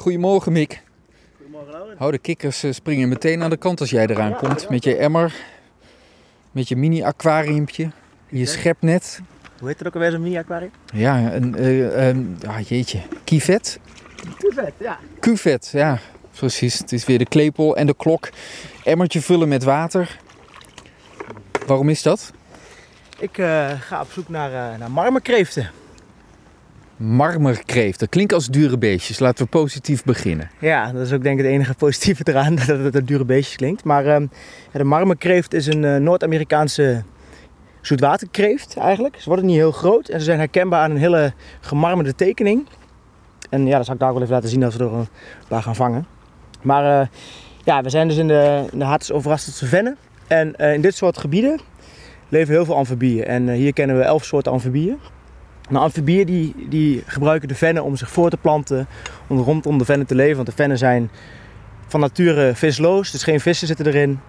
Goedemorgen Mick. Goedemorgen Laurens. Hou de kikkers eh, springen meteen aan de kant als jij eraan komt. Met je emmer, met je mini-aquariumpje, je schepnet. Hoe heet het ook alweer zo'n mini-aquarium? Ja, een, eh, ah, jeetje, kivet. Cuvette, ja. Cuvet, ja, precies. Het is weer de klepel en de klok. Emmertje vullen met water. Waarom is dat? Ik eh, ga op zoek naar, eh, naar marmerkreeften. Marmerkreeft. Dat klinkt als dure beestjes. Laten we positief beginnen. Ja, dat is ook denk ik het enige positieve eraan, dat het een dure beestjes klinkt. Maar ehm, de marmerkreeft is een eh, Noord-Amerikaanse zoetwaterkreeft eigenlijk. Ze worden niet heel groot en ze zijn herkenbaar aan een hele gemarmerde tekening. En ja, dat zal ik daar wel even laten zien als we er een paar gaan vangen. Maar eh, ja, we zijn dus in de, de Vennen. En eh, in dit soort gebieden leven heel veel amfibieën. En eh, hier kennen we elf soorten amfibieën. Nou, amfibieën die, die gebruiken de vennen om zich voor te planten, om rondom de vennen te leven. Want de vennen zijn van nature visloos, dus geen vissen zitten erin.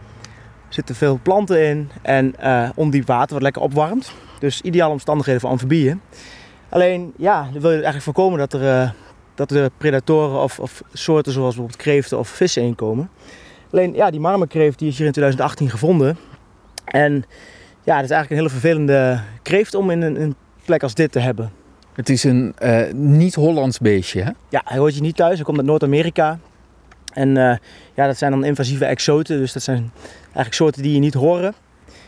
Er zitten veel planten in en eh, ondiep water wat lekker opwarmt. Dus ideale omstandigheden voor amfibieën. Alleen, ja, wil je eigenlijk voorkomen dat er, eh, dat er predatoren of, of soorten zoals bijvoorbeeld kreeften of vissen inkomen. Alleen, ja, die marmerkreeft die is hier in 2018 gevonden. En ja, dat is eigenlijk een hele vervelende kreeft om in een, een plek als dit te hebben. Het is een eh, niet-Hollands beestje, hè? Ja, hij hoort je niet thuis. Hij komt uit Noord-Amerika. En eh, ja, dat zijn dan invasieve exoten. Dus dat zijn eigenlijk soorten die je niet horen.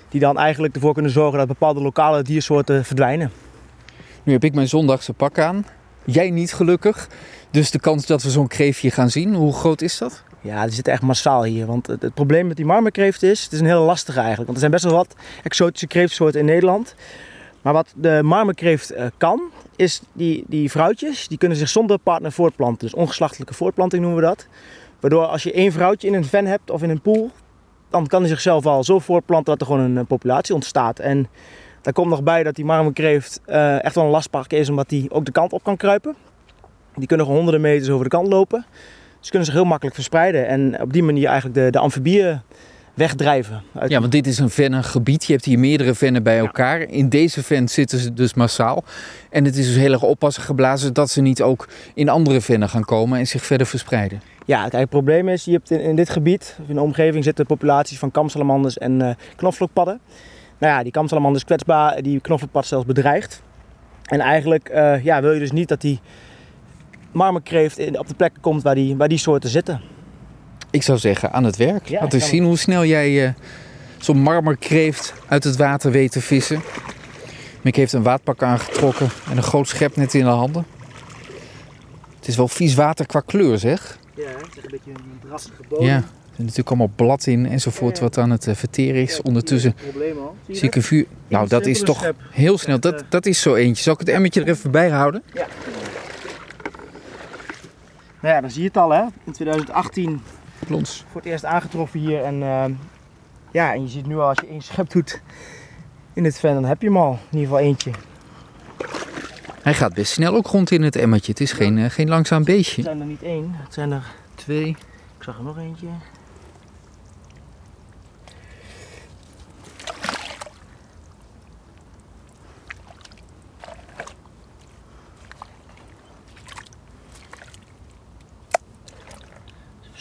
Die dan eigenlijk ervoor kunnen zorgen dat bepaalde lokale diersoorten verdwijnen. Nu heb ik mijn zondagse pak aan. Jij niet gelukkig. Dus de kans dat we zo'n kreeftje gaan zien, hoe groot is dat? Ja, die zitten echt massaal hier. Want het, het probleem met die marmerkreeft is, het is een hele lastige eigenlijk. Want er zijn best wel wat exotische kreeftsoorten in Nederland. Maar wat de marmerkreeft eh, kan, is die, die vrouwtjes, die kunnen zich zonder partner voortplanten. Dus ongeslachtelijke voortplanting noemen we dat. Waardoor als je één vrouwtje in een ven hebt of in een poel, dan kan hij zichzelf al zo voortplanten dat er gewoon een, eh, populatie ontstaat. En daar komt nog bij dat die marmerkreeft eh, echt wel een lastpark is, omdat die ook de kant op kan kruipen. Die kunnen gewoon honderden meters over de kant lopen. Ze kunnen zich heel makkelijk verspreiden en op die manier eigenlijk de, de amfibieën wegdrijven. Uit Ja, want dit is een vennengebied. Je hebt hier meerdere vennen bij elkaar. In deze ven zitten ze dus massaal. En het is dus heel erg oppassen geblazen dat ze niet ook in andere vennen gaan komen en zich verder verspreiden. Ja, kijk, het probleem is, je hebt in, in dit gebied, in de omgeving, zitten populaties van kamsalamanders en eh knoflookpadden. Nou ja, die kamsalamanders kwetsbaar, die knoflookpad zelfs bedreigd. En eigenlijk eh, ja, wil je dus niet dat die marmerkreeft op de plek komt waar die, waar die soorten zitten. Ik zou zeggen, aan het werk. Ja, Laten we zien hoe snel jij eh, zo'n marmerkreeft uit het water weet te vissen. Mick heeft een waadpak aangetrokken en een groot schepnet in de handen. Het is wel vies water qua kleur, zeg. Ja, het is een beetje een drassige bodem. Ja, er zit natuurlijk allemaal blad in enzovoort wat aan het eh, verteren is. Ondertussen. Zie ik een vuur. Nou, dat is toch heel snel. Dat, dat is zo eentje. Zal ik het emmertje er even bij houden? Nou ja, dan zie je het al hè. In 2018 Plons. voor het eerst aangetroffen hier. En ehm, ja, en je ziet nu al als je één schep doet in het ven, dan heb je hem al. In ieder geval eentje. Hij gaat best snel ook rond in het emmertje. Het is geen, eh, geen langzaam Het beestje. zijn er niet één, het zijn er Twee. Ik zag er nog eentje.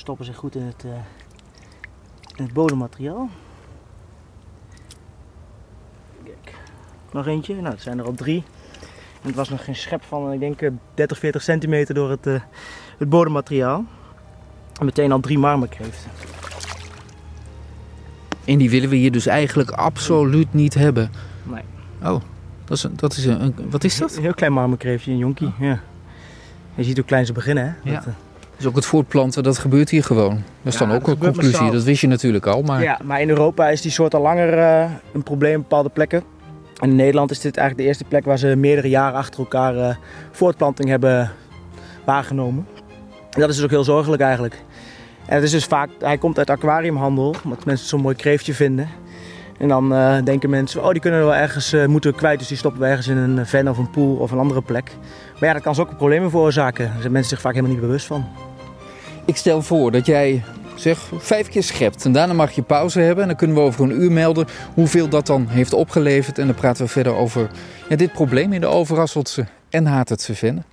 Verstoppen zich goed in het, eh, in het bodemmateriaal. Kijk, nog eentje. Nou, het zijn er al drie. En het was nog geen schep van, ik denk, eh, 30, 40 centimeter door het, eh, het bodemmateriaal. En meteen al drie marmerkreeften. En die willen we hier dus eigenlijk absoluut niet hebben. Nee. Oh, dat is, een, dat is een, Wat is dat? Een heel klein marmerkreeftje, een jonkie. Ja. Je ziet hoe klein ze beginnen, hè? Ja. Dat, eh, Dus ook het voortplanten, dat gebeurt hier gewoon. Dat is Ja, dan ook een conclusie. Dat wist je natuurlijk al. Maar ja, maar in Europa is die soort al langer eh, een probleem op bepaalde plekken. En in Nederland is dit eigenlijk de eerste plek waar ze meerdere jaren achter elkaar eh, voortplanting hebben waargenomen. En dat is dus ook heel zorgelijk eigenlijk. En het is dus vaak, hij komt uit aquariumhandel, omdat mensen zo'n mooi kreeftje vinden. En dan eh, denken mensen, oh die kunnen we wel ergens moeten kwijt, dus die stoppen we ergens in een ven of een pool of een andere plek. Maar ja, dat kan ze ook problemen veroorzaken. Daar zijn mensen zich vaak helemaal niet bewust van. Ik stel voor dat jij zeg vijf keer schept. En daarna mag je pauze hebben. En dan kunnen we over een uur melden hoeveel dat dan heeft opgeleverd. En dan praten we verder over ja, dit probleem in de Overrasseltse en Hatertse vennen.